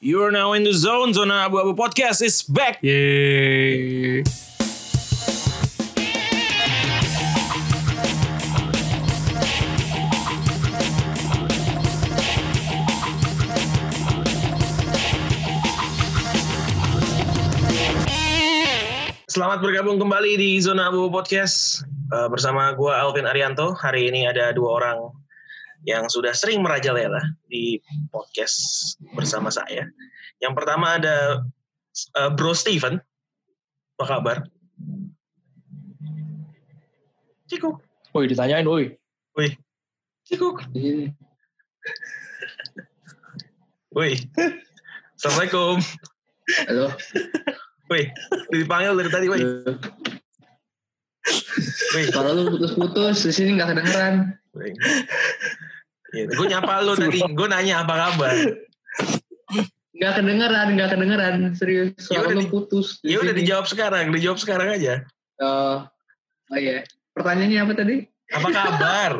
You are now in the zone. Zona Abu Abu Podcast is back. Yeay. Selamat bergabung kembali di Zona Abu Podcast Eh, bersama gue Alvin Arianto. Hari ini ada dua orang yang sudah sering merajalela di podcast bersama saya. Yang pertama ada eh, Bro Steven. Apa kabar? Cikuk. Woi ditanyain woi. Wih. Cikuk. Wih. Assalamualaikum. Halo. Wih. Dipanggil dari tadi, wih. Wih. Kalau lu putus-putus di sini nggak kedengeran. Gue nyapa lu tadi, gue nanya apa kabar. Nggak kedengeran, nggak kedengeran. Serius. Ya udah lu putus. di Ya udah sini. dijawab sekarang, dijawab sekarang aja. Oh, oh iya. Pertanyaannya apa tadi? Apa kabar?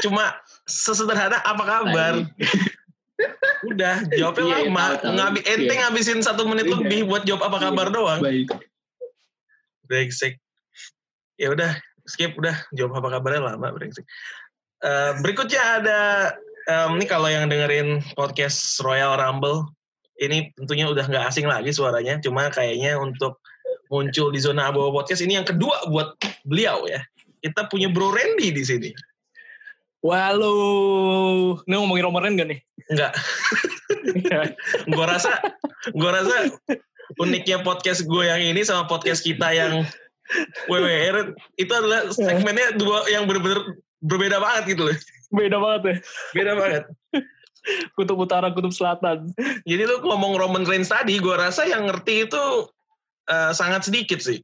Cuma sesederhana apa kabar? Udah, jawabnya Iya, lama. tahu, tahu. Ngabi, ente Iya. ngabisin satu menit Iya. lebih buat jawab apa kabar doang. Baik. Brengsek. Ya udah, skip udah jawab apa kabarnya lama brengsek. Eh, berikutnya ada em, ini kalau yang dengerin podcast Royal Rumble ini tentunya udah nggak asing lagi suaranya, cuma kayaknya untuk muncul di zona abu podcast ini yang kedua buat beliau ya. Kita punya Bro Randy di sini. Walu. Ini ngomongin Roman Reigns gak nih? Enggak, gua rasa gua rasa uniknya podcast gue yang ini sama podcast kita yang WWR itu adalah segmennya dua yang benar-benar berbeda banget gitu loh. Beda banget ya. Beda banget. Kutub utara, kutub selatan. Jadi lu ngomong Roman Reigns tadi, gue rasa yang ngerti itu eh, sangat sedikit sih.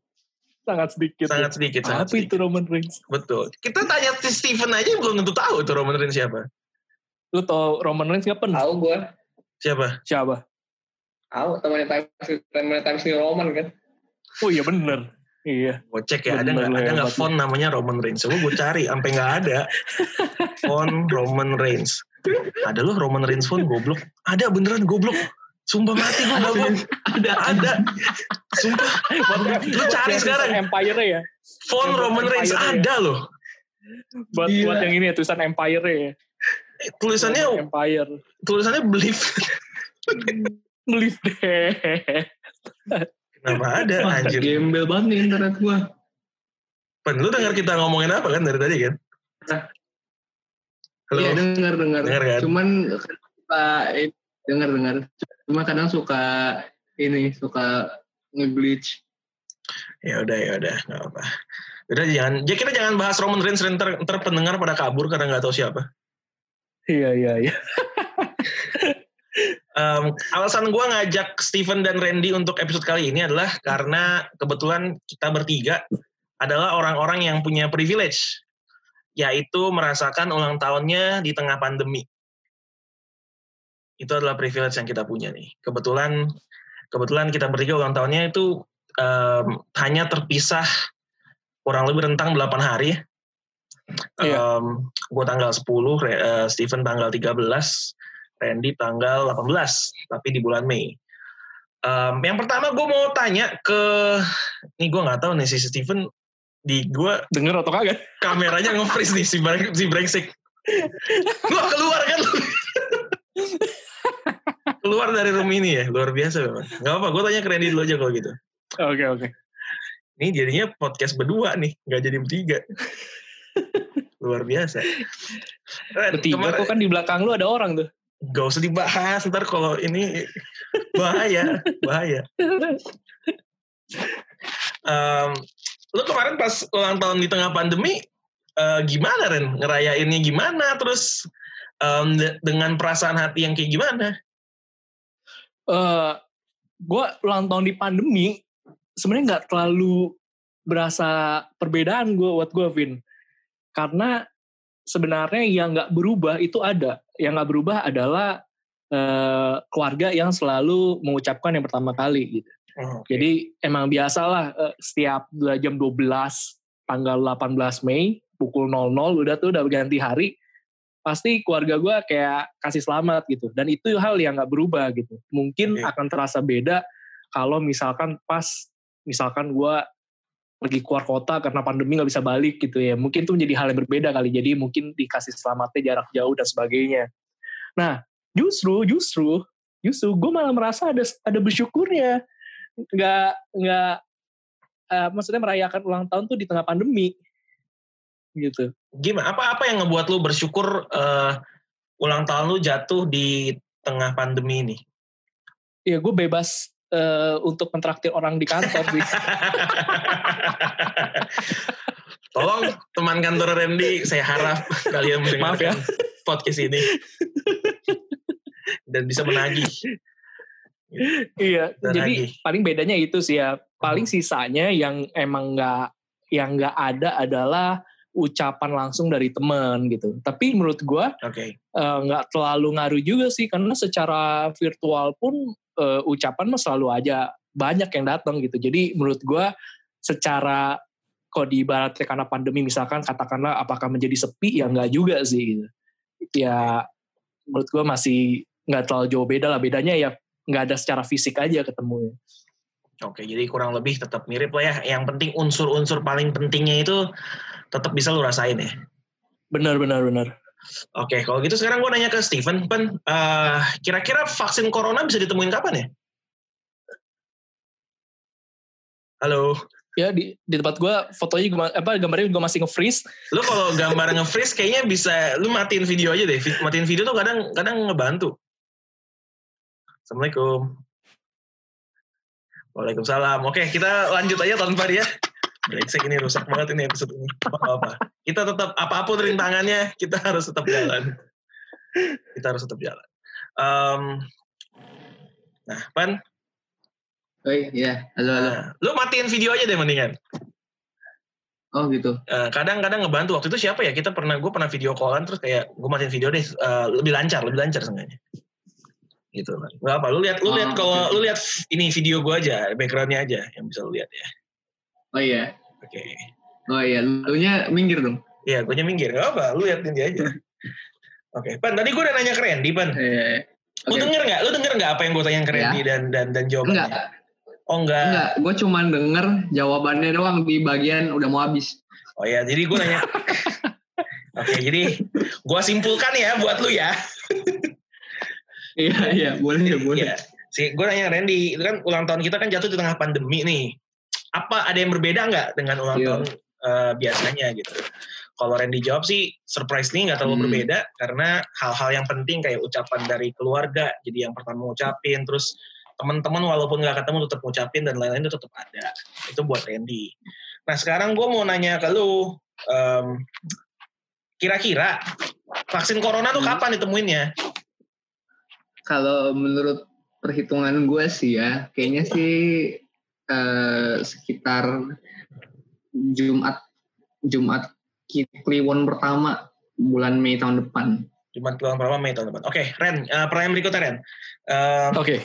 Sangat sedikit. Sangat ya. sedikit. sangat Apa itu sedikit. Roman Reigns? Betul. Kita tanya si Steven aja belum tentu tahu itu Roman Reigns siapa. Lu tau Roman Reigns kapan? Tahu gua. Siapa? Siapa? Tahu temannya Times temannya Times New Roman kan. Oh iya bener. Iya. Gue cek ya, ada nggak ada nggak font namanya Roman Reigns? Coba gue cari, sampai nggak ada. Font Roman Reigns. Ada loh Roman Reigns font goblok. Ada beneran goblok. Sumpah mati gue goblok. Ada, ada. Sumpah. Lu cari sekarang. Empire ya. Font Roman Reigns ya. ada loh. Buat, Gila. buat yang ini ya, tulisan Empire ya. Eh, Tulisannya Empire. tulisannya believe. Believe deh. Kenapa ada Wah, anjir? gembel banget nih internet gua. Pen, lu dengar kita ngomongin apa kan dari tadi kan? Nah. Halo. Iya dengar dengar. Dengar kan? Cuman suka eh, dengar dengar. Cuma kadang suka ini suka nge-glitch. Ya udah ya udah nggak apa. Udah jangan, ya kita jangan bahas Roman Reigns ntar, ntar pendengar pada kabur karena nggak tahu siapa. Iya iya iya. Em, alasan gue ngajak Steven dan Randy untuk episode kali ini adalah karena kebetulan kita bertiga adalah orang-orang yang punya privilege, yaitu merasakan ulang tahunnya di tengah pandemi. Itu adalah privilege yang kita punya nih. Kebetulan, kebetulan kita bertiga ulang tahunnya itu em, hanya terpisah kurang lebih rentang 8 hari. Iya. gue tanggal 10, Re- eh, Steven tanggal 13, Randy tanggal 18, tapi di bulan Mei. Em, yang pertama gue mau tanya ke, nih gue nggak tahu nih si Steven di gue Denger atau kagak? kameranya nge-freeze nih si, breng- si brengsek. Lu keluar kan lu? keluar dari room ini ya, luar biasa memang. Gak apa, gue tanya ke Randy dulu aja kalau gitu. Oke oke. Ini jadinya podcast berdua nih, nggak jadi bertiga. luar biasa. Ren, Bertiga kemarin- kok kan di belakang lu ada orang tuh. Gak usah dibahas ntar kalau ini bahaya, bahaya. Em, lu kemarin pas ulang tahun di tengah pandemi, eh, gimana Ren? Ngerayainnya gimana? Terus em, de- dengan perasaan hati yang kayak gimana? eh gue ulang tahun di pandemi sebenarnya nggak terlalu berasa perbedaan gue buat gue Vin karena sebenarnya yang nggak berubah itu ada yang nggak berubah adalah eh, keluarga yang selalu mengucapkan yang pertama kali gitu. Oh, jadi emang biasalah eh, setiap jam 12 tanggal 18 Mei pukul 00 udah tuh udah ganti hari pasti keluarga gue kayak kasih selamat gitu. Dan itu hal yang nggak berubah gitu. Mungkin Oke. akan terasa beda kalau misalkan pas misalkan gue pergi keluar kota karena pandemi nggak bisa balik gitu ya. Mungkin itu menjadi hal yang berbeda kali. Jadi mungkin dikasih selamatnya jarak jauh dan sebagainya. Nah justru justru justru gue malah merasa ada ada bersyukurnya. Nggak nggak eh, maksudnya merayakan ulang tahun tuh di tengah pandemi. Gitu. Gimana? Apa apa yang ngebuat lu bersyukur eh, ulang tahun lu jatuh di tengah pandemi ini? ya gue bebas eh, untuk mentraktir orang di kantor sih. Tolong teman kantor Randy, saya harap kalian Maaf ya. mendengarkan podcast ini. Dan bisa menagih. iya Dan jadi paling bedanya itu sih ya. Paling sisanya yang emang nggak yang nggak ada adalah ucapan langsung dari teman gitu. Tapi menurut gue eh, nggak terlalu ngaruh juga sih. Karena secara virtual pun eh, ucapan mah selalu aja banyak yang datang gitu jadi menurut gue secara kalau diibaratkan karena pandemi misalkan katakanlah apakah menjadi sepi ya nggak juga sih gitu ya menurut gue masih nggak terlalu jauh beda lah bedanya ya nggak ada secara fisik aja ketemunya oke. Jadi kurang lebih tetap mirip lah ya. Yang penting unsur-unsur paling pentingnya itu tetap bisa lu rasain ya. benar benar benar Oke, kalau gitu sekarang gue nanya ke Steven, Pen, eh, kira-kira vaksin corona bisa ditemuin kapan ya? Halo, ya di di tempat gue fotonya juga, apa gambarnya juga masih nge-freeze lu kalau gambar nge-freeze kayaknya bisa, lu matiin video aja deh. Matiin video tuh kadang kadang ngebantu. Assalamualaikum. Waalaikumsalam. Oke, kita lanjut aja tanpa dia. Brengsek ini rusak banget ini episode ini. Apa-apa. Kita tetap apa pun rintangannya, kita harus tetap jalan. Kita harus tetap jalan. Em, nah, Pan, Oh iya, halo halo. nah, lu matiin video aja deh mendingan. Oh gitu. Eh, kadang-kadang ngebantu waktu itu siapa ya kita pernah gue pernah video callan terus kayak gue matiin video deh eh, lebih lancar lebih lancar seenggaknya gitu kan nggak apa lu lihat lu Oh, lihat kalau oke. lu lihat ini video gue aja backgroundnya aja yang bisa lu lihat ya Oh iya. oke Oh iya, lu nya minggir dong. Iya, gue minggir nggak apa lu liatin dia aja oke pan tadi gue udah nanya ke Randy pan Eh, lu Oke. denger nggak lu denger nggak apa yang gue tanya ke Ya. Dan dan dan jawabannya Enggak, oh enggak enggak. Gue cuman denger jawabannya doang di bagian udah mau habis. oh ya jadi gue nanya oke jadi gue simpulkan ya buat lu ya Iya, iya, boleh ya, boleh. Iya. Si, gue nanya Randy, itu kan ulang tahun kita kan jatuh di tengah pandemi nih. Apa ada yang berbeda nggak dengan ulang Iya. tahun eh, biasanya gitu? Kalau Randy jawab sih surprise nih nggak terlalu Hmm. berbeda karena hal-hal yang penting kayak ucapan dari keluarga. Jadi yang pertama ngucapin, terus teman-teman walaupun nggak ketemu tetap ngucapin dan lain-lain itu tetap ada. Itu buat Randy. Nah sekarang gue mau nanya ke lu, em, kira-kira vaksin corona tuh Hmm. kapan ditemuinnya? Kalau menurut perhitungan gue sih ya, kayaknya sih eh, sekitar Jumat Jumat Kliwon pertama bulan Mei tahun depan. Jumat bulan pertama Mei tahun depan. Oke, Ren, eh, pertanyaan berikutnya Ren. Eh, oke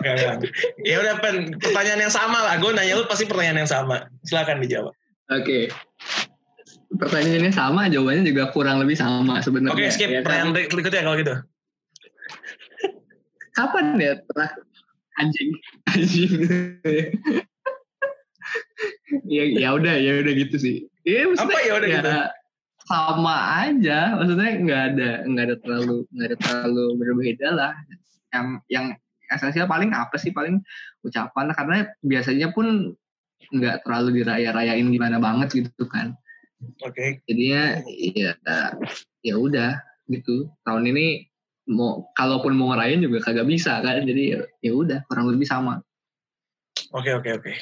enggak. Ya udah Pen, pertanyaan yang sama lah. Gue nanya lu pasti pertanyaan yang sama. Silakan dijawab. Oke. Pertanyaannya sama, jawabannya juga kurang lebih sama sebenarnya. Oke, skip ya kan? pertanyaan ber- berikutnya kalau gitu. Kapan ya pernah anjing anjing? ya ya udah ya udah gitu sih. Iya maksudnya Apa ya udah gitu? sama aja, maksudnya nggak ada nggak ada terlalu nggak ada terlalu berbeda lah. Yang yang esensial paling apa sih paling ucapan karena biasanya pun nggak terlalu diraya-rayain gimana banget gitu kan. Oke. jadinya ya ya udah gitu tahun ini mau kalaupun mau ngerayain juga kagak bisa kan jadi ya- ya udah kurang lebih sama Oke, oke, oke.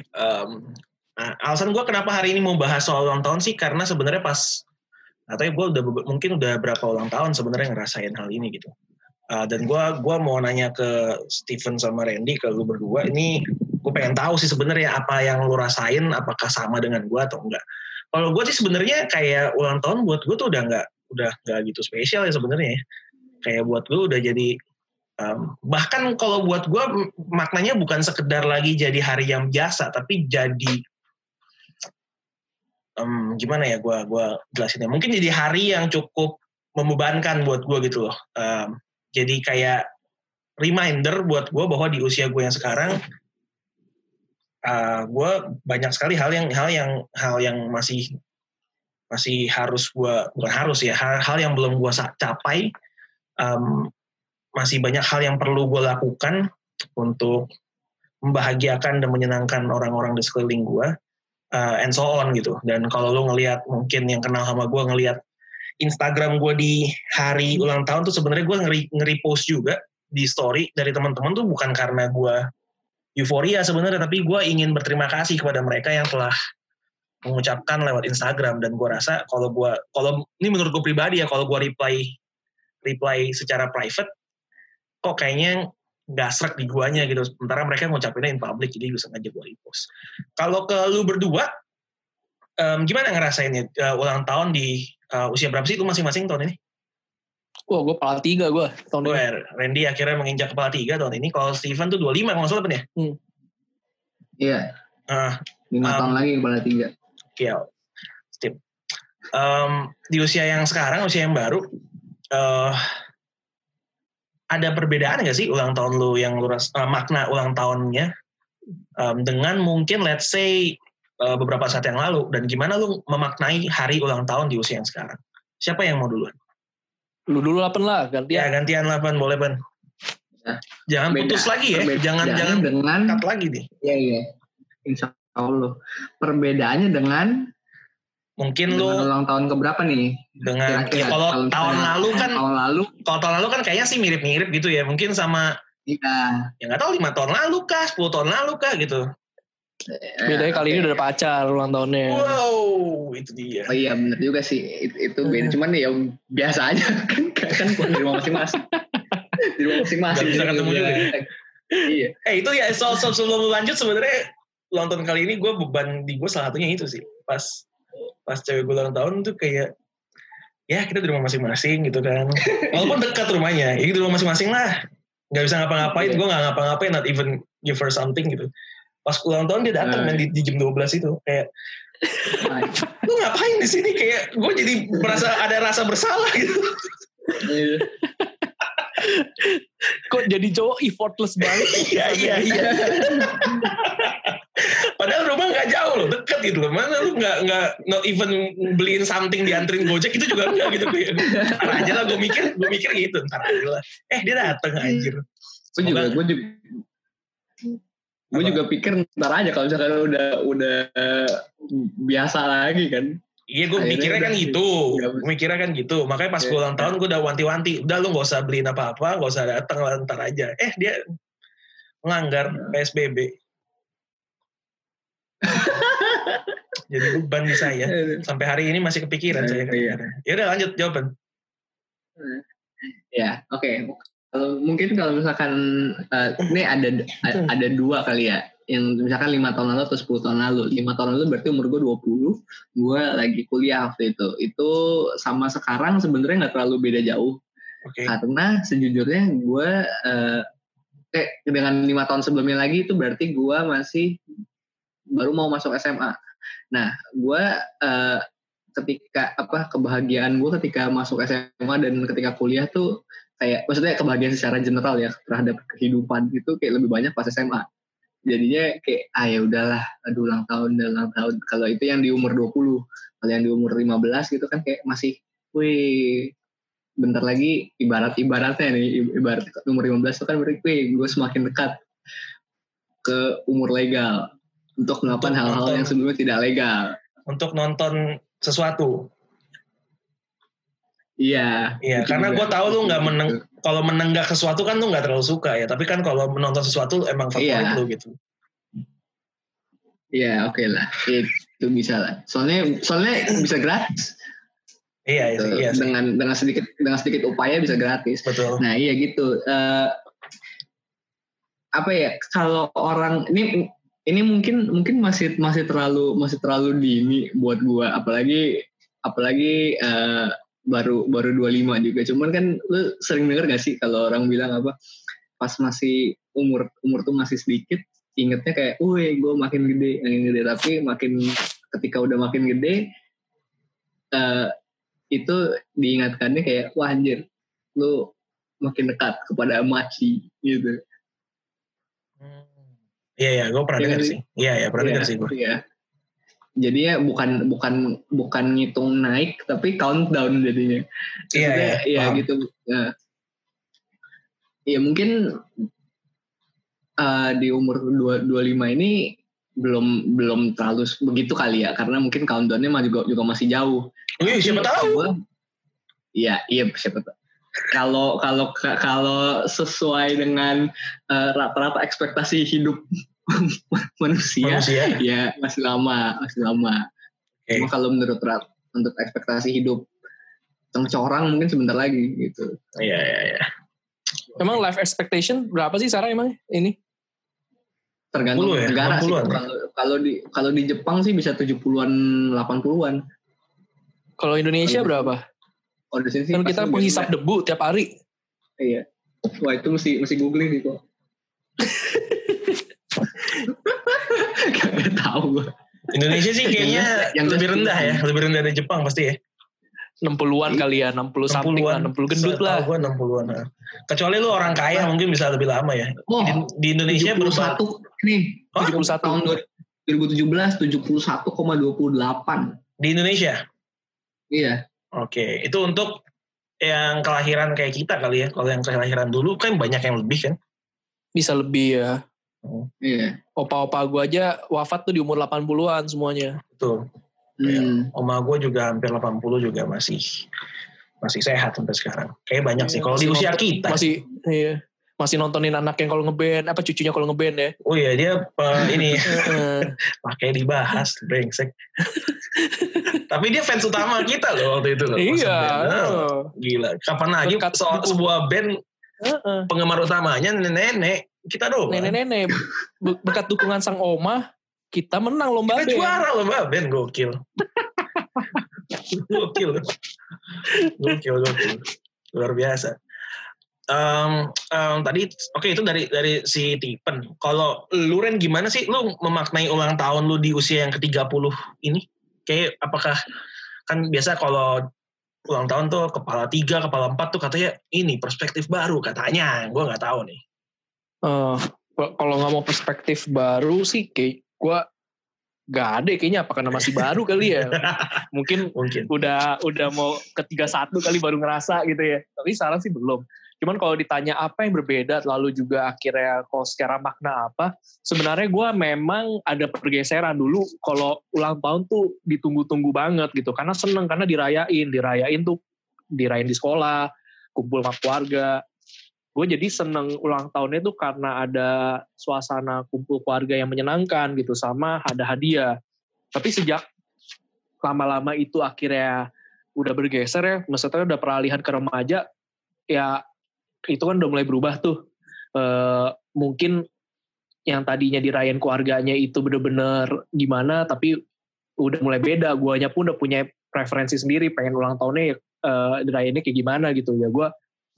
Nah, alasan gue kenapa hari ini mau bahas soal ulang tahun sih karena sebenarnya pas atau gue udah mungkin udah berapa ulang tahun sebenarnya ngerasain hal ini gitu. Uh, dan gue gua mau nanya ke Steven sama Randy ke lu berdua ini gue pengen tahu sih sebenarnya apa yang lu rasain apakah sama dengan gue atau enggak. Kalau gue sih sebenarnya kayak ulang tahun buat gue tuh udah nggak udah nggak gitu spesial ya sebenarnya. Ya. Kayak buat gue udah jadi um, bahkan kalau buat gue maknanya bukan sekedar lagi jadi hari yang biasa tapi jadi um, gimana ya gue gua jelasinnya mungkin jadi hari yang cukup membebankan buat gue gitu loh um, jadi kayak reminder buat gue bahwa di usia gue yang sekarang uh, gue banyak sekali hal yang hal yang hal yang masih masih harus gue bukan harus ya hal, hal yang belum gue capai um, masih banyak hal yang perlu gue lakukan untuk membahagiakan dan menyenangkan orang-orang di sekeliling gue uh, and so on gitu. Dan kalau lo ngelihat mungkin yang kenal sama gue ngelihat Instagram gue di hari ulang tahun tuh sebenarnya gue ngeri ngeri post juga di story dari teman-teman tuh bukan karena gue euforia sebenarnya tapi gue ingin berterima kasih kepada mereka yang telah mengucapkan lewat Instagram. Dan gue rasa kalau gue kalau ini menurut gue pribadi ya kalau gue reply reply secara private kok kayaknya nggak serak di guanya gitu sementara mereka ngucapinnya in public jadi gue sengaja gue repost kalau ke lu berdua um, gimana ngerasainnya uh, ulang tahun di uh, usia berapa sih lu masing-masing tahun ini Wah, gue kepala tiga gue tahun ini. Randy akhirnya menginjak kepala tiga tahun ini. Kalau Steven tuh 25 kalau nggak salah ya? Hmm. Iya. Uh, Lima um, tahun lagi kepala tiga. Iya. Steve. Um, di usia yang sekarang, usia yang baru, uh, ada perbedaan nggak sih ulang tahun lu yang lu ras, uh, makna ulang tahunnya um, dengan mungkin let's say uh, beberapa saat yang lalu dan gimana lu memaknai hari ulang tahun di usia yang sekarang? Siapa yang mau duluan? Lu dulu lapan lah, gantian. Ya, gantian lapan, boleh, Ban. Nah, jangan beda, putus lagi ya, jangan jangan dengan cut lagi nih. Iya, iya. Insya Allah. Perbedaannya dengan mungkin lu ulang tahun keberapa nih? Dengan ya, kalau tahun, tahun lalu kan tahun lalu kalau tahun lalu kan kayaknya sih mirip-mirip gitu ya. Mungkin sama Iya. Ya nggak tahu lima tahun lalu kah, sepuluh tahun lalu kah gitu. Bedanya kali ini udah ada pacar ulang tahunnya. Wow, itu dia. Oh iya bener juga sih. Itu, itu beda. Cuman ya biasa aja kan kan di rumah masing-masing. di rumah masing-masing. Gak bisa ketemu juga. iya. Eh itu ya soal soal sebelum lanjut sebenarnya ulang tahun kali ini gue beban di gue salah satunya itu sih. Pas pas cewek gue ulang tahun tuh kayak ya kita di rumah masing-masing gitu kan. Walaupun dekat rumahnya, ya di rumah masing-masing lah. Gak bisa ngapa-ngapain, gue gak ngapa-ngapain, not even give her something gitu pas ulang tahun dia datang uh. di, di jam 12 itu kayak lu ngapain di sini kayak gue jadi merasa ada rasa bersalah gitu iya. Kok jadi cowok effortless banget? Iya iya iya. Padahal rumah nggak jauh loh deket gitu loh. Mana lu nggak nggak not even beliin something dianterin gojek itu juga enggak gitu ntar aja lah gue mikir gue mikir gitu ntar aja lah. Eh dia dateng anjir. Gue juga gue juga gue juga pikir ntar aja kalau misalkan udah udah biasa lagi kan Iya gue mikirnya kan gitu, gue mikirnya kan gitu. Makanya pas yeah. gue ulang tahun gue udah wanti-wanti, udah lu gak usah beliin apa-apa, gak usah datang lah ntar aja. Eh dia melanggar yeah. PSBB. Jadi beban di saya. Sampai hari ini masih kepikiran saya. Iya. Ya udah lanjut jawaban. Ya, oke. Okay. Kalau mungkin kalau misalkan uh, ini ada ada dua kali ya yang misalkan lima tahun lalu atau sepuluh tahun lalu lima tahun lalu berarti umur gue 20 gue lagi kuliah waktu itu itu sama sekarang sebenarnya nggak terlalu beda jauh okay. karena sejujurnya gue uh, eh dengan lima tahun sebelumnya lagi itu berarti gue masih baru mau masuk SMA nah gue uh, ketika apa kebahagiaan gue ketika masuk SMA dan ketika kuliah tuh kayak maksudnya kebahagiaan secara general ya terhadap kehidupan itu kayak lebih banyak pas SMA. Jadinya kayak ah ya udahlah, aduh ulang tahun dan ulang tahun. Kalau itu yang di umur 20, kalau yang di umur 15 gitu kan kayak masih wih bentar lagi ibarat ibaratnya nih ibarat umur 15 itu kan berarti wih gue semakin dekat ke umur legal untuk melakukan hal-hal yang sebelumnya tidak legal. Untuk nonton sesuatu Iya. Iya, karena gue tahu lu nggak meneng, kalau menenggak sesuatu kan lu nggak terlalu suka ya. Tapi kan kalau menonton sesuatu emang favorit iya. lu gitu. Iya, oke okay lah. Itu bisa lah. Soalnya soalnya bisa gratis. Iya, gitu. iya. Dengan dengan sedikit dengan sedikit upaya bisa gratis. Betul. Nah, iya gitu. Uh, apa ya? Kalau orang ini ini mungkin mungkin masih masih terlalu masih terlalu dini buat gua apalagi apalagi uh, baru baru 25 juga. Cuman kan lu sering denger gak sih kalau orang bilang apa pas masih umur umur tuh masih sedikit ingetnya kayak, wih gue makin gede, makin gede tapi makin ketika udah makin gede eh itu diingatkannya kayak wah anjir lu makin dekat kepada maci gitu Iya ya, gue pernah Iya dengar sih. Iya ya, pernah Iya, dengar sih gue. Iya. Jadi ya bukan bukan bukan ngitung naik tapi countdown jadinya. Iya, iya, Iya paham. gitu. Nah, ya mungkin eh, di umur dua- 25 ini belum belum terlalu begitu kali ya karena mungkin countdownnya juga juga masih jauh. Wih, siapa Tapi tahu? gua- Iya, iya siapa tahu. Kalau kalau kalau sesuai dengan eh, rata-rata ekspektasi hidup manusia, Manusia. ya masih lama, masih lama. Oke. Cuma kalau menurut rat, untuk ekspektasi hidup orang mungkin sebentar lagi gitu. Iya, iya, iya. Emang life expectation berapa sih Sarah emang ini? Tergantung 60 ya? negara sih. 60-an ya? Kalau kalau di kalau di Jepang sih bisa 70-an, 80-an. Kalau Indonesia Kalau- berapa? Kalau di sini sih Kan kita rendah. debu tiap hari. Iya. Wah itu mesti mesti googling sih kok. Gak tahu gue. Indonesia sih kayaknya Yang- lebih rendah ya, lebih rendah dari Jepang pasti ya. 60-an Iya. kali ya, 60 something lah, 60 gendut lah. Gue 60-an. nah. Kecuali lu orang kaya mungkin bisa lebih lama ya. Oh, Di, di Indonesia berubah. 71 nih. Hah? 71. Tahun 2017 71,28. Di Indonesia. Iya. Oke, itu untuk yang kelahiran kayak kita kali ya. Kalau yang kelahiran dulu kan banyak yang lebih kan. Bisa lebih ya. Iya. Opa-opa gue aja wafat tuh di umur 80-an semuanya. Betul. Hmm. Oma gue juga hampir 80 juga masih masih sehat sampai sekarang. Kayak banyak sih. Kalau di usia nonton- kita. Masih iya. Masih nontonin anaknya kalau ngeband, apa cucunya kalau ngeband ya. Oh iya dia ini pakai dibahas brengsek. Tapi dia fans utama kita loh waktu itu loh. Iya. band. Oh, gila. Kapan lagi dukungan. sebuah band Heeh. penggemar utamanya nenek-nenek kita doang. Nenek-nenek be- berkat dukungan sang oma kita menang lomba Kita band. juara loh mbak band gokil. gokil. Gokil gokil. Luar biasa. Em, em, tadi oke itu dari dari si Tipen. Kalau lu Ren gimana sih lu memaknai ulang tahun lu di usia yang ke-30 ini? Kayak apakah kan biasa kalau ulang tahun tuh kepala tiga, kepala empat tuh katanya ini perspektif baru katanya. Gue nggak tahu nih. Eh, kalau- mau perspektif baru sih kayak gue gak ada kayaknya apa karena masih baru kali ya. Mungkin Mungkin. udah udah mau ketiga satu kali baru ngerasa gitu ya. Tapi sekarang sih belum. Cuman kalau ditanya apa yang berbeda lalu juga akhirnya kalau secara makna apa sebenarnya gue memang ada pergeseran. Dulu kalau ulang tahun tuh ditunggu-tunggu banget gitu karena seneng karena dirayain. Dirayain tuh dirayain di sekolah kumpul sama keluarga gue jadi seneng ulang tahunnya tuh karena ada suasana kumpul keluarga yang menyenangkan gitu sama ada hadiah. Tapi sejak lama-lama itu akhirnya udah bergeser ya maksudnya udah peralihan ke remaja ya itu kan udah mulai berubah tuh. Eh, mungkin yang tadinya dirayain keluarganya itu bener-bener gimana tapi udah mulai beda. Guanya pun udah punya preferensi sendiri pengen ulang tahunnya ya, eh, dirayainnya kayak gimana gitu. Ya gue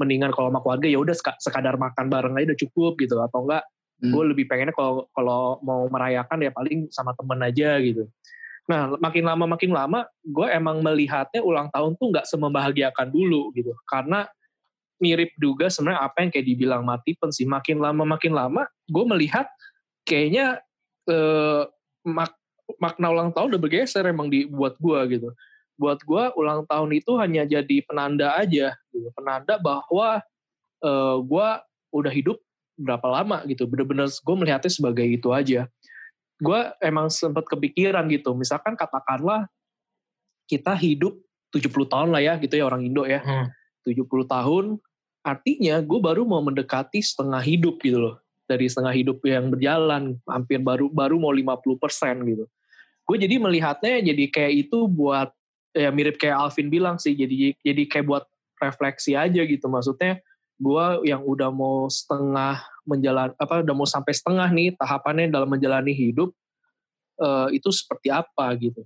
mendingan kalau sama keluarga ya udah seka- sekadar makan bareng aja udah cukup gitu. Atau enggak Hmm. gue lebih pengennya kalau kalau mau merayakan ya paling sama temen aja gitu. Nah makin lama makin lama gue emang melihatnya ulang tahun tuh nggak semembahagiakan dulu gitu. Karena mirip juga sebenarnya apa yang kayak dibilang mati sih. Makin lama makin lama gue melihat kayaknya eh, mak- makna ulang tahun udah bergeser emang di buat gue gitu buat gue ulang tahun itu hanya jadi penanda aja gitu. penanda bahwa eh, gue udah hidup berapa lama gitu. Bener-bener gue melihatnya sebagai itu aja. Gue emang sempat kepikiran gitu. Misalkan katakanlah kita hidup 70 tahun lah ya gitu ya orang Indo ya. Hmm. 70 tahun artinya gue baru mau mendekati setengah hidup gitu loh. Dari setengah hidup yang berjalan hampir baru baru mau 50% gitu. Gue jadi melihatnya jadi kayak itu buat ya mirip kayak Alvin bilang sih jadi jadi kayak buat refleksi aja gitu. Maksudnya gue yang udah mau setengah menjalan apa udah mau sampai setengah nih tahapannya dalam menjalani hidup eh, itu seperti apa gitu.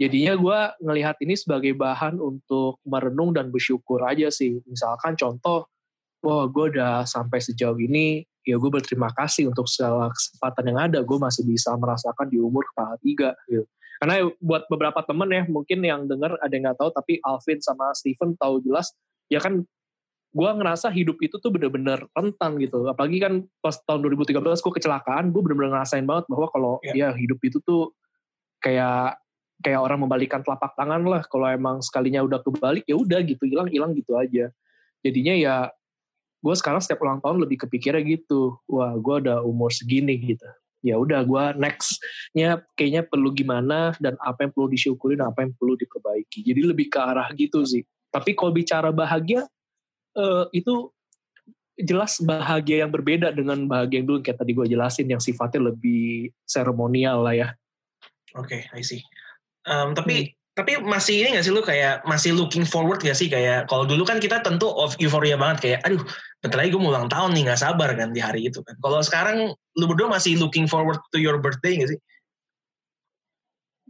Jadinya gue ngelihat ini sebagai bahan untuk merenung dan bersyukur aja sih. Misalkan contoh wah gue udah sampai sejauh ini ya gue berterima kasih untuk segala kesempatan yang ada. Gue masih bisa merasakan di umur kepala tiga. gitu karena buat beberapa temen ya mungkin yang denger ada yang nggak tahu tapi Alvin sama Steven tahu jelas ya kan gue ngerasa hidup itu tuh bener-bener rentan gitu. Apalagi kan pas tahun 2013 gue kecelakaan gue bener-bener ngerasain banget bahwa kalau Iya. ya hidup itu tuh kayak kayak orang membalikan telapak tangan lah. Kalau emang sekalinya udah kebalik ya udah gitu hilang hilang gitu aja. Jadinya ya gue sekarang setiap ulang tahun lebih kepikirnya gitu. Wah gue udah umur segini gitu ya udah gue nextnya kayaknya perlu gimana dan apa yang perlu disyukurin apa yang perlu diperbaiki. Jadi lebih ke arah gitu sih. Tapi kalau bicara bahagia eh, itu jelas bahagia yang berbeda dengan bahagia yang dulu. Kayak tadi gue jelasin yang sifatnya lebih seremonial lah ya. Oke, I see. Um, tapi tapi masih ini gak sih lu kayak masih looking forward gak sih kayak kalau dulu kan kita tentu of euforia banget kayak aduh bentar lagi gue mau ulang tahun nih nggak sabar kan di hari itu kan. Kalau sekarang lu berdua masih looking forward to your birthday gak sih?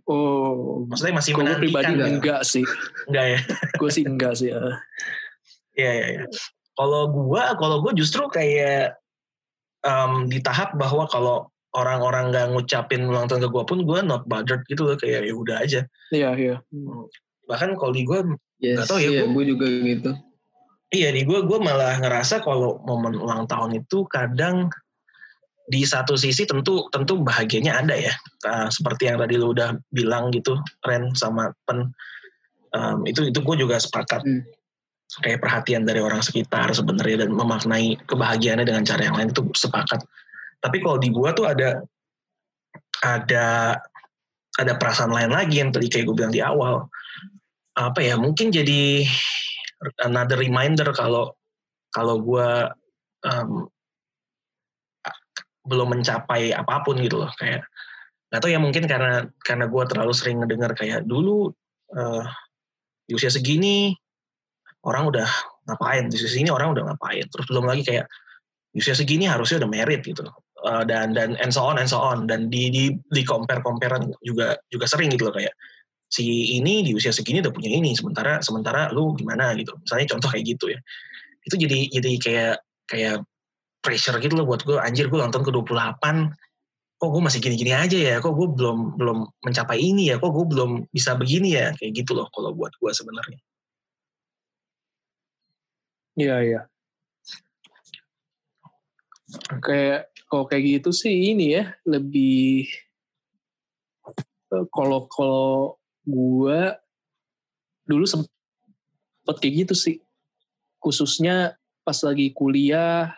oh Maksudnya masih gue pribadi gitu? enggak sih Enggak ya? gue sih enggak sih ya. Iya iya iya. Kalau gua kalau gua justru kayak um, di tahap bahwa kalau orang-orang nggak ngucapin ulang tahun ke gua pun gua not bothered gitu loh kayak ya udah aja. iya iya Bahkan kalau di gua Yes, Nggak tahu ya, iya, gua- gue juga gitu. Iya di gue gue malah ngerasa kalau momen ulang tahun itu kadang di satu sisi tentu tentu bahagianya ada ya Uh, seperti yang tadi lu udah bilang gitu Ren sama Pen Um, itu itu gue juga sepakat Hmm. kayak perhatian dari orang sekitar sebenarnya dan memaknai kebahagiaannya dengan cara yang lain itu sepakat tapi kalau di gue tuh ada ada ada perasaan lain lagi yang tadi kayak gue bilang di awal. Apa ya mungkin jadi another reminder kalau kalau gue um, belum mencapai apa pun gitu loh kayak nggak tahu ya mungkin karena karena gue terlalu sering ngedengar kayak dulu eh, di usia segini orang udah ngapain? Di usia segini orang udah ngapain? Terus belum lagi kayak di usia segini harusnya udah merit gitu Eh, dan dan and so on and so on. Dan di di di compare comparean juga juga sering gitu loh kayak si ini di usia segini udah punya ini sementara sementara lu gimana? gitu. Misalnya contoh kayak gitu ya. Itu jadi jadi kayak kayak pressure gitu loh buat gue anjir gue nonton ke 28 kok gue masih gini-gini aja ya? Kok gue belum belum mencapai ini ya? Kok gue belum bisa begini ya? Kayak gitu loh kalau buat gue sebenarnya. Iya iya. Kayak kalau kayak gitu sih ini ya lebih eh, kalau kalau gua dulu sempet kayak gitu sih. Khususnya pas lagi kuliah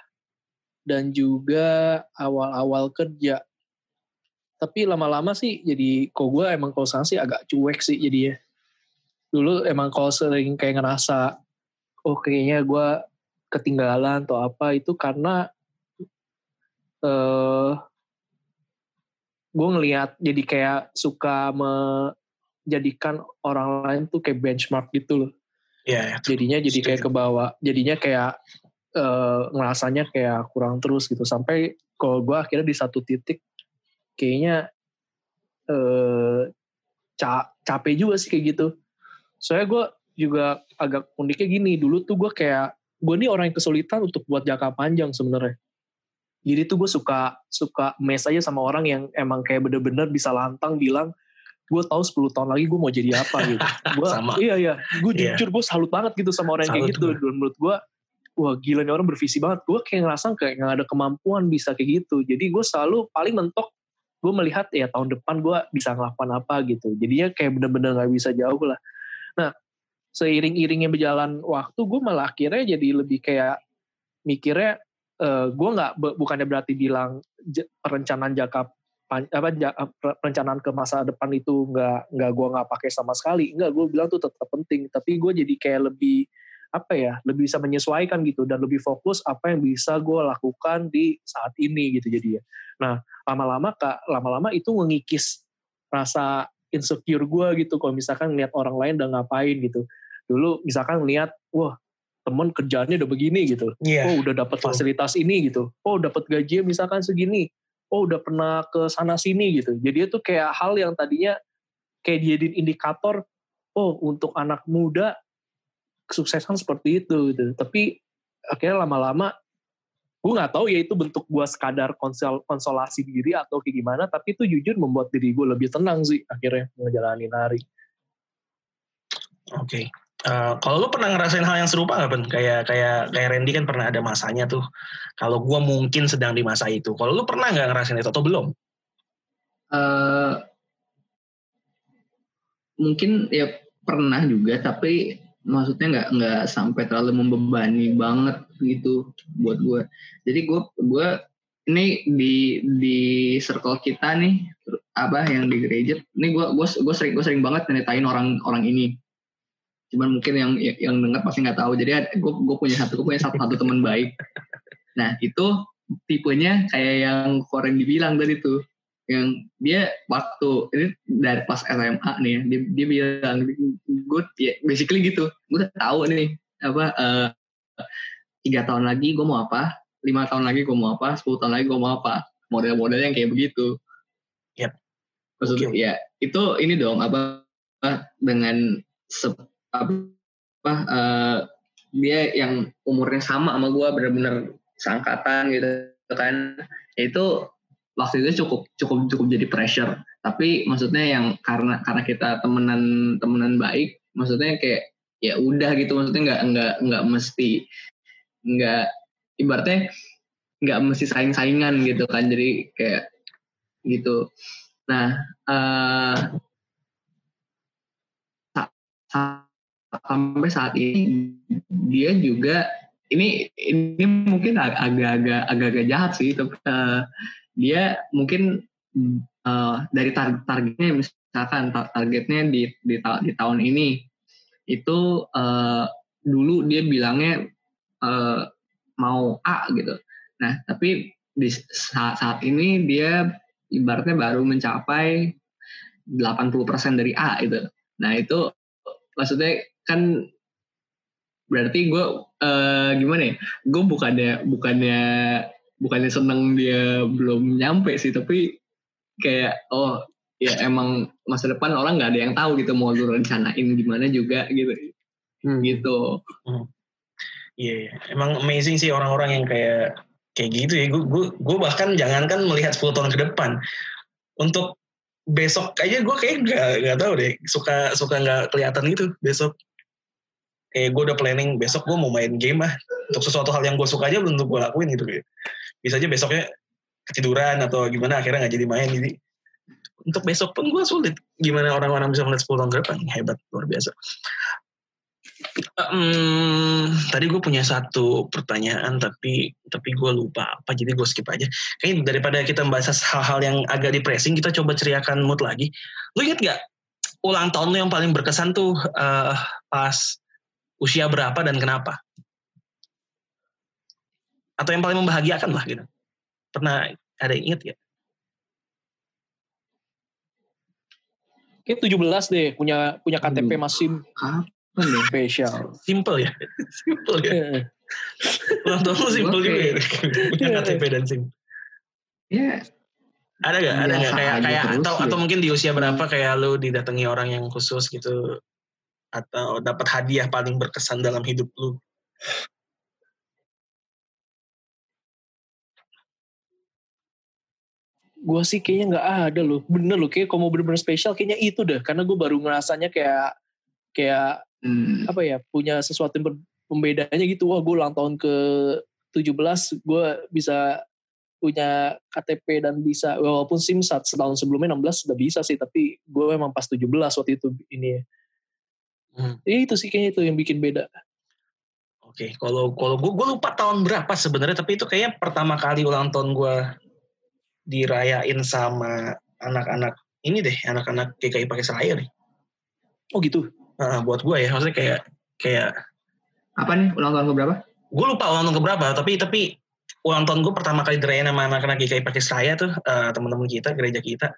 dan juga awal-awal kerja. Tapi lama-lama sih jadi kok gue emang kalau sekarang sih agak cuek sih jadi ya. Dulu emang kalau sering kayak ngerasa oh kayaknya gue ketinggalan atau apa itu karena eh gue ngelihat jadi kayak suka menjadikan orang lain tuh kayak benchmark gitu loh. Ya ya, jadinya jadi kayak ke bawah jadinya kayak eh, ngerasanya kayak kurang terus gitu. Sampai kalau gue akhirnya di satu titik kayaknya eh ca- capek juga sih kayak gitu. Soalnya gue juga agak uniknya gini dulu tuh gue kayak gue nih orang yang kesulitan untuk buat jangka panjang sebenarnya jadi tuh gue suka suka mes aja sama orang yang emang kayak bener-bener bisa lantang bilang gue tahu 10 tahun lagi gue mau jadi apa gitu. Gue Sama. iya iya. Gue Iya. jujur gue salut banget gitu sama orang yang kayak Salut gitu. dan menurut gue wah gila nih orang bervisi banget. Gue kayak ngerasa kayak nggak ada kemampuan bisa kayak gitu. Jadi gue selalu paling mentok gue melihat ya tahun depan gue bisa ngelakuin apa gitu. Jadinya kayak bener-bener nggak bisa jauh lah. Nah seiring-iringnya berjalan waktu gue malah akhirnya jadi lebih kayak mikirnya eh, gue nggak bukannya berarti bilang perencanaan jangka apa eh, per- perencanaan ke masa depan itu nggak nggak gue nggak pakai sama sekali. Nggak gue bilang tuh tetap penting. Tapi gue jadi kayak lebih apa ya lebih bisa menyesuaikan gitu dan lebih fokus apa yang bisa gue lakukan di saat ini gitu jadi ya nah lama-lama kak lama-lama itu mengikis rasa insecure gue gitu kalau misalkan lihat orang lain udah ngapain gitu. Dulu misalkan lihat wah temen kerjaannya udah begini gitu. Iya. oh udah dapat fasilitas ini gitu. Oh dapat gaji misalkan segini. Oh udah pernah ke sana sini gitu. Jadi itu kayak hal yang tadinya kayak dijadiin indikator oh untuk anak muda kesuksesan seperti itu gitu. Tapi akhirnya lama-lama gue nggak tahu ya itu bentuk gue sekadar konsol konsolasi diri atau kayak gimana tapi itu jujur membuat diri gue lebih tenang sih akhirnya ngejalanin hari. Oke. okay. Uh, kalau lu pernah ngerasain hal yang serupa nggak Ben? Kayak kayak kayak Randy kan pernah ada masanya tuh. Kalau gue mungkin sedang di masa itu. Kalau lu pernah nggak ngerasain itu atau belum? Uh, mungkin ya pernah juga, tapi maksudnya nggak nggak sampai terlalu membebani banget gitu buat gue. Jadi gue gue ini di di circle kita nih apa yang di gereja ini gue gue sering gue sering banget nyeritain orang orang ini cuman mungkin yang yang dengar pasti nggak tahu. Jadi gue gue punya satu gue punya satu satu teman baik. Nah itu tipenya kayak yang Koren dibilang tadi tuh. Yang dia waktu ini dari pas SMA nih ya, dia, dia bilang gue ya basically gitu. Gue udah tahu nih apa uh, tiga tahun lagi gue mau apa lima tahun lagi gue mau apa sepuluh tahun lagi gue mau apa. Model-model yang kayak begitu. Yep. maksudnya okay. ya itu ini dong apa dengan apa uh, dia yang umurnya sama sama gue benar-benar seangkatan gitu kan. Itu waktu itu cukup cukup cukup jadi pressure. Tapi maksudnya yang karena karena kita temenan temenan baik maksudnya kayak ya udah gitu. Maksudnya nggak nggak nggak mesti nggak ibaratnya nggak mesti saing saingan gitu kan. Jadi kayak gitu. Nah uh, sampai saat ini dia juga ini ini mungkin agak-agak agak-agak jahat sih tapi uh, dia mungkin uh, dari tar targetnya misalkan tar targetnya di, di di tahun ini itu uh, dulu dia bilangnya uh, mau A gitu. Nah, tapi di saat, saat ini dia ibaratnya baru mencapai 80% dari A itu. Nah, itu maksudnya kan berarti gue uh, gimana ya gue bukannya bukannya bukannya seneng dia belum nyampe sih tapi kayak oh ya emang masa depan orang nggak ada yang tahu gitu mau lu rencanain gimana juga gitu hmm. gitu hmm. Iya, yeah, emang amazing sih orang-orang yang kayak kayak gitu ya. Gue gue bahkan jangankan melihat 10 tahun ke depan, untuk besok aja gue kayak gak, gak tahu deh suka suka nggak kelihatan gitu besok kayak gue udah planning besok gue mau main game ah. Untuk sesuatu hal yang gue suka aja belum gue lakuin gitu kayak bisa aja besoknya ketiduran atau gimana akhirnya nggak jadi main jadi untuk besok pun gue sulit. Gimana orang-orang bisa melihat 10 tahun ke depan? Hebat luar biasa. Um, tadi gue punya satu pertanyaan tapi tapi gue lupa apa jadi gue skip aja. Kayaknya daripada kita membahas hal-hal yang agak depressing kita coba ceriakan mood lagi. Lu inget gak ulang tahun lu yang paling berkesan tuh uh, pas usia berapa dan kenapa? Atau yang paling membahagiakan lah gitu. Pernah ada yang inget ya? Kayak 17 deh punya punya KTP hmm. masih Kapan ya? Spesial. Simple ya? Simple ya? Ulang tahun simple juga ya? Punya KTP dan SIM. Iya. Ada gak? Ada gak? Kayak, kayak atau, atau mungkin di usia berapa kayak lu didatangi orang yang khusus gitu atau dapat hadiah paling berkesan dalam hidup lu? Gue sih kayaknya nggak ada loh. Bener loh, kayak kalau mau bener-bener spesial kayaknya itu deh. Karena gue baru ngerasanya kayak kayak hmm. apa ya punya sesuatu yang pembedanya gitu. Wah gue ulang tahun ke 17 gue bisa punya KTP dan bisa walaupun SIM saat setahun sebelumnya 16 sudah bisa sih tapi gue memang pas 17 waktu itu ini Hmm. Ya itu sih kayaknya itu yang bikin beda. Oke, kalau kalau gue gue lupa tahun berapa sebenarnya, tapi itu kayaknya pertama kali ulang tahun gue dirayain sama anak-anak ini deh, anak-anak GKI pakai saya nih. Oh gitu. Nah, buat gue ya, maksudnya kayak kayak apa nih ulang tahun ke berapa? Gue lupa ulang tahun ke berapa, tapi tapi ulang tahun gue pertama kali dirayain sama anak-anak GKI pakai saya tuh uh, teman-teman kita, gereja kita.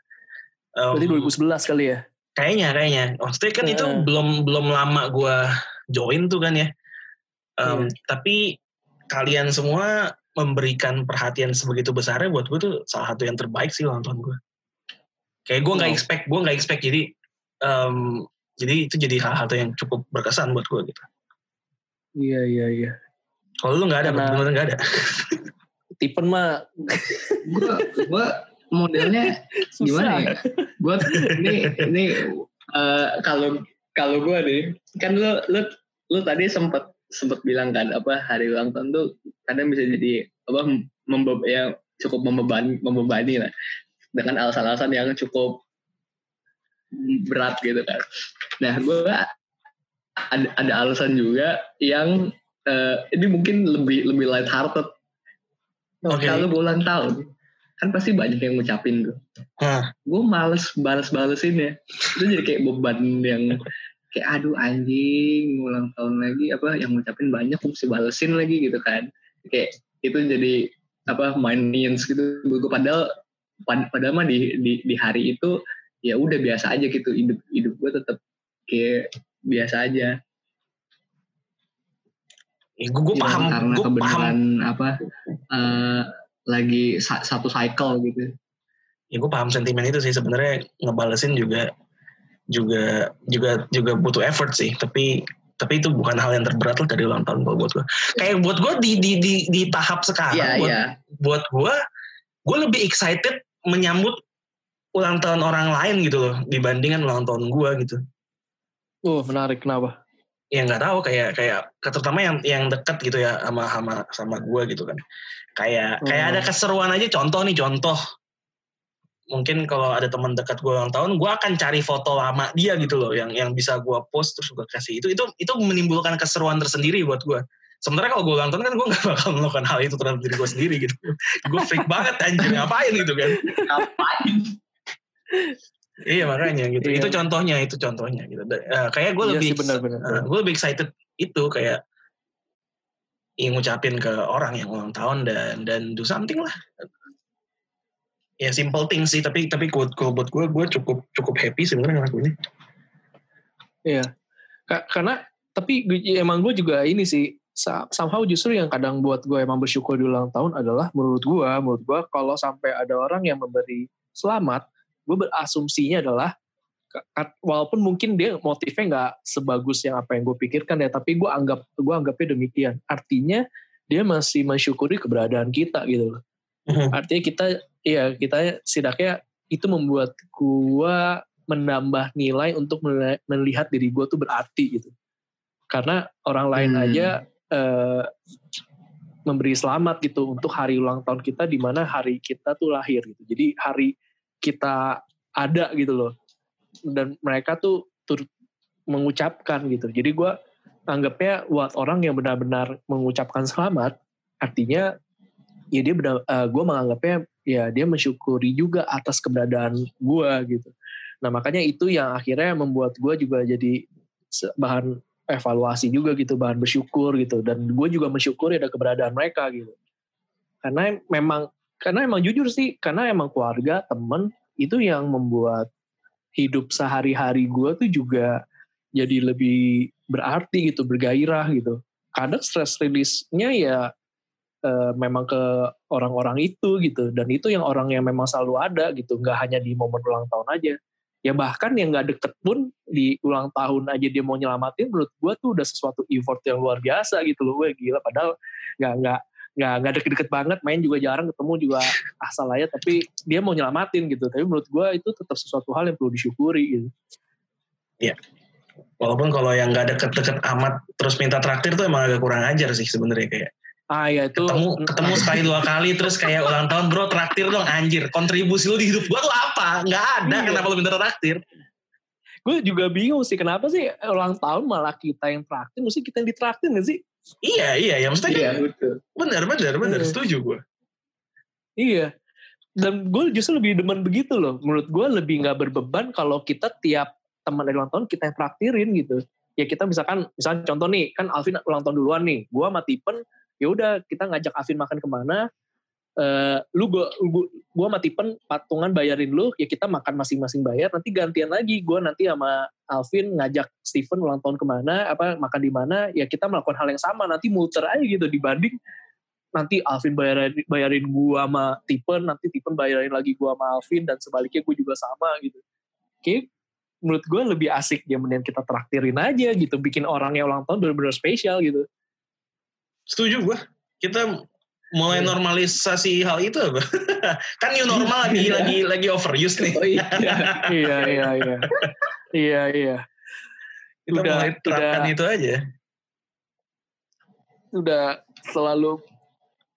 Um, Berarti 2011 kali ya? Kayaknya, kayaknya. Maksudnya kan uh. itu belum belum lama gue join tuh kan ya. Um, yeah. Tapi kalian semua memberikan perhatian sebegitu besarnya buat gue tuh salah satu yang terbaik sih ulang tahun gue. Kayak gue nggak oh. expect, gue nggak expect jadi um, jadi itu jadi satu yang cukup berkesan buat gue gitu. Iya iya iya. Kalau lu nggak ada, benar nggak ada. Tipen mah gue gue modelnya gimana ya? Gue ini ini eh, kalau kalau gue nih kan lu lu lu tadi sempet sempet bilang kan apa hari ulang tahun tuh kadang bisa jadi apa membe ya cukup membebani membebani lah dengan alasan-alasan yang cukup berat gitu kan. Nah gue ada, ada alasan juga yang eh, ini mungkin lebih lebih light hearted. Oke. Kalau ulang tahun kan pasti banyak yang ngucapin tuh. Hah. Gue males balas-balesin ya. Itu jadi kayak beban yang kayak aduh anjing ulang tahun lagi apa yang ngucapin banyak mesti balesin lagi gitu kan. Kayak itu jadi apa maintenance gitu. Gue padahal pad- padahal mah di, di di hari itu ya udah biasa aja gitu hidup hidup gue tetap kayak biasa aja. gue gue Ya, paham karena gue paham kebenaran apa eh, lagi sa- satu cycle gitu. ya gue paham sentimen itu sih sebenarnya ngebalesin juga juga juga juga butuh effort sih tapi tapi itu bukan hal yang terberat lah dari ulang tahun kalau buat gue kayak buat gue di di di di tahap sekarang Iya buat iya. buat gue gue lebih excited menyambut ulang tahun orang lain gitu loh dibandingkan ulang tahun gue gitu Oh menarik kenapa? Ya nggak tahu kayak kayak terutama yang yang dekat gitu ya sama sama sama gue gitu kan. Kayak kayak Hmm. ada keseruan aja contoh nih contoh. Mungkin kalau ada teman dekat gue ulang tahun gue akan cari foto lama dia gitu loh yang yang bisa gue post terus gue kasih. Itu itu itu menimbulkan keseruan tersendiri buat gue sementara kalau gue ulang tahun kan gue nggak bakal melakukan hal itu terhadap diri gue sendiri gitu. Gue freak banget anjir ngapain gitu kan? Ngapain? Iya makanya gitu Iya. itu contohnya itu contohnya gitu eh, kayak gue Iya lebih sih benar-benar. Uh, gue lebih excited itu kayak ya, ngucapin ke orang yang ulang tahun dan dan do something lah ya simple thing sih tapi tapi kalau kalau buat gue gue cukup cukup happy sebenarnya ngelakuinnya Iya. Ka- karena tapi emang gue juga ini sih somehow justru yang kadang buat gue emang bersyukur di ulang tahun adalah menurut gue menurut gue kalau sampai ada orang yang memberi selamat gue berasumsinya adalah walaupun mungkin dia motifnya nggak sebagus yang apa yang gue pikirkan ya tapi gue anggap gue anggapnya demikian. Artinya dia masih mensyukuri keberadaan kita gitu loh. Artinya kita ya kita setidaknya itu membuat gua menambah nilai untuk meli- melihat diri gua tuh berarti gitu. Karena orang lain Hmm. aja eh, memberi selamat gitu untuk hari ulang tahun kita di mana hari kita tuh lahir gitu. Jadi hari kita ada gitu loh. Dan mereka tuh turut mengucapkan gitu. Jadi gua anggapnya buat orang yang benar-benar mengucapkan selamat artinya ya dia benar gue menganggapnya ya dia mensyukuri juga atas keberadaan gue gitu. Nah makanya itu yang akhirnya membuat gue juga jadi bahan evaluasi juga gitu bahan bersyukur gitu. Dan gue juga mensyukuri ada keberadaan mereka gitu. Karena memang karena emang jujur sih karena emang keluarga temen itu yang membuat hidup sehari-hari gue tuh juga jadi lebih berarti gitu bergairah gitu. Kadang stress release-nya ya eh, memang ke orang-orang itu gitu. Dan itu yang orang yang memang selalu ada gitu nggak hanya di momen ulang tahun aja. Ya bahkan yang nggak deket pun di ulang tahun aja dia mau nyelamatin menurut gue tuh udah sesuatu effort yang luar biasa gitu loh gue gila. Padahal nggak nggak nggak nggak deket-deket banget main juga jarang ketemu juga asal aja tapi dia mau nyelamatin gitu. Tapi menurut gue itu tetap sesuatu hal yang perlu disyukuri gitu. Walaupun kalau yang nggak deket-deket amat terus minta traktir tuh emang agak kurang ajar sih sebenarnya kayak ah ya itu ketemu ketemu sekali dua kali terus kayak ulang tahun bro traktir dong anjir kontribusi lu di hidup gua tuh apa? Nggak ada Iya. kenapa lu minta traktir? Gue juga bingung sih kenapa sih ulang tahun malah kita yang traktir mesti kita yang ditraktir gak sih iya iya ya maksudnya Iya kan betul. benar benar benar Iya. setuju gua Iya. Dan gue justru lebih demen begitu loh. Menurut gue lebih nggak berbeban kalau kita tiap teman dari ulang tahun kita yang traktirin gitu. Ya kita misalkan, misalnya contoh nih, kan Alvin ulang tahun duluan nih. Gue sama Tipen, ya udah kita ngajak Alvin makan ke mana. Eh, lu gue gue sama Tipen patungan bayarin lu, ya kita makan masing-masing bayar. Nanti gantian lagi, gue nanti sama Alvin ngajak Steven ulang tahun ke mana, apa makan di mana, ya kita melakukan hal yang sama. Nanti muter aja gitu dibanding nanti Alvin bayarin bayarin gua sama Tipen, nanti Tipen bayarin lagi gua sama Alvin dan sebaliknya gua juga sama gitu. Kayak menurut gua lebih asik ya mending kita traktirin aja gitu, bikin orang yang ulang tahun benar-benar spesial gitu. setuju gua kita mulai Iya. normalisasi hal itu apa? kan new normal lagi Iya. lagi lagi overuse nih. Oh iya. iya iya iya iya iya Kita Udah- mulai terapkan udah- itu aja. udah selalu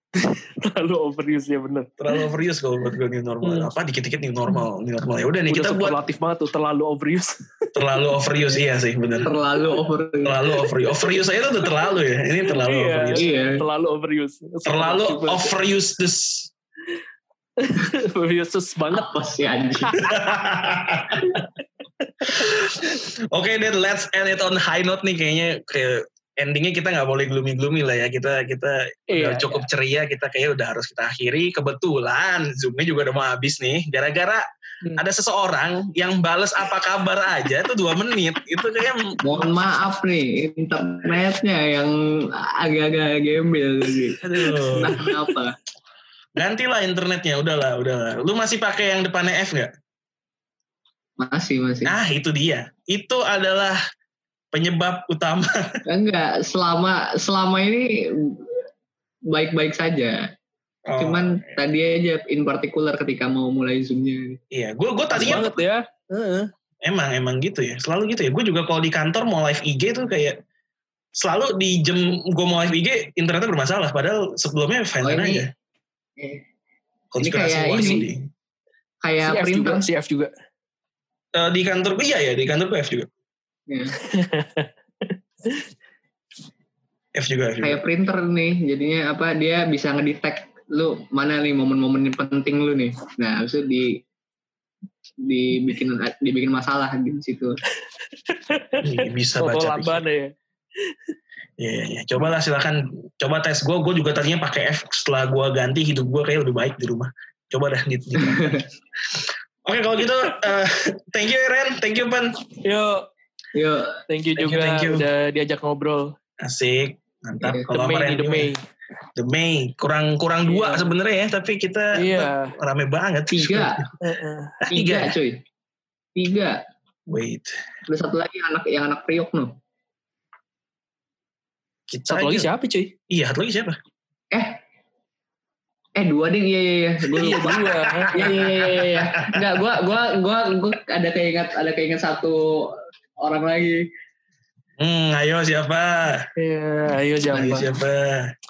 terlalu overuse ya bener Terlalu overuse kalau buat gue new normal. Hmm. Apa dikit-dikit new normal, new normal. Ya udah nih udah kita buat superlatif banget tuh terlalu overuse terlalu overuse iya sih benar. Terlalu over. Terlalu overuse. Overuse aja tuh udah terlalu ya. Ini terlalu Iya. overuse. Iya. terlalu overuse Terlalu overuse this. overuse banget Apa sih anjing? Oke then let's end it on high note nih kayaknya kayak endingnya kita nggak boleh gloomy gloomy lah ya. Kita kita udah Iya, cukup ceria kita kayak udah harus kita akhiri. Kebetulan zoomnya juga udah mau habis nih. Gara-gara Hmm. ada seseorang yang bales apa kabar aja tuh dua menit. Itu kayak Mohon maaf nih, internetnya yang agak-agak gembel tadi. aduh. Kenapa. gantilah internetnya udahlah udahlah. Lu masih pakai yang depannya F nggak? Masih, masih. nah itu dia. Itu adalah penyebab utama Enggak, selama selama ini baik-baik saja. Oh, Cuman tadi aja in particular ketika mau mulai zoomnya. iya gue gue tadinya banget ya Heeh. Emang emang gitu ya, selalu gitu ya. Gue juga kalau di kantor mau live IG tuh kayak selalu di jam gue mau live IG internetnya bermasalah. Padahal sebelumnya fine Oh, ini- aja. Eh, Konspirasi kayak ini. di Kayak CF juga printer. CF juga Eh, di kantor gue iya ya di kantor gue F juga. Ya, F juga F juga. kayak printer nih, jadinya apa dia bisa ngedetect lu mana nih momen-momen yang penting lu nih. Nah, habis itu di dibikin dibikin masalah di situ. Ih, bisa foto baca. lamban ya Iya iya iya. Cobalah silakan coba tes gue. Gue juga tadinya pakai F setelah gue ganti hidup gue kayak lebih baik di rumah. Coba dah di. di- Oke kalau gitu eh, thank you Ren, thank you Pan. yuk Yuk, thank you Thank you, juga thank you. udah diajak ngobrol Asik. Mantap. The Kalau sama May the? May The May kurang kurang dua Iya. sebenarnya ya, tapi kita iya rame banget. tiga, Heeh. Ah, tiga cuy. Tiga. Wait. Ada satu lagi anak yang anak priok no. Kita satu lagi aja- siapa cuy Iya, satu lagi siapa? Eh, eh dua ding, iya iya iya. Gue iya lupa. dua Iya iya iya iya. iya. Enggak, gua gua gua gua ada keinget ada keinget satu orang lagi. Hmm, ayo siapa? Iya, ayo Ayo siapa? siapa?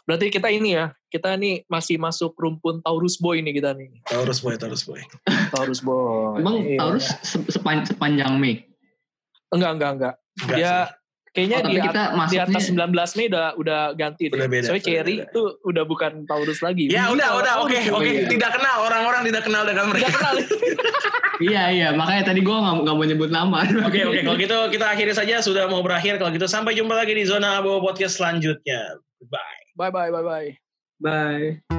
Berarti kita ini ya, kita nih masih masuk rumpun Taurus Boy nih kita nih. Taurus boy, Taurus boy. Taurus Boy. Emang Iya. Taurus se- sepan, sepanjang Mei. Enggak, enggak, enggak. Enggak Dia sih. kayaknya Oh, di, kita di atas 19 Mei udah udah ganti deh. Udah beda, Soalnya Cherry itu udah bukan Taurus lagi. Ya Ini udah, udah, oke, oke. juga. Tidak kenal orang-orang tidak kenal dengan Tidak mereka. kenal. iya iya, makanya tadi gua nggak nggak mau nyebut nama. Oke, oke. Kalau gitu kita akhiri saja. Sudah mau berakhir. Kalau gitu sampai jumpa lagi di zona abu podcast selanjutnya. Bye. Bye bye bye bye. Bye.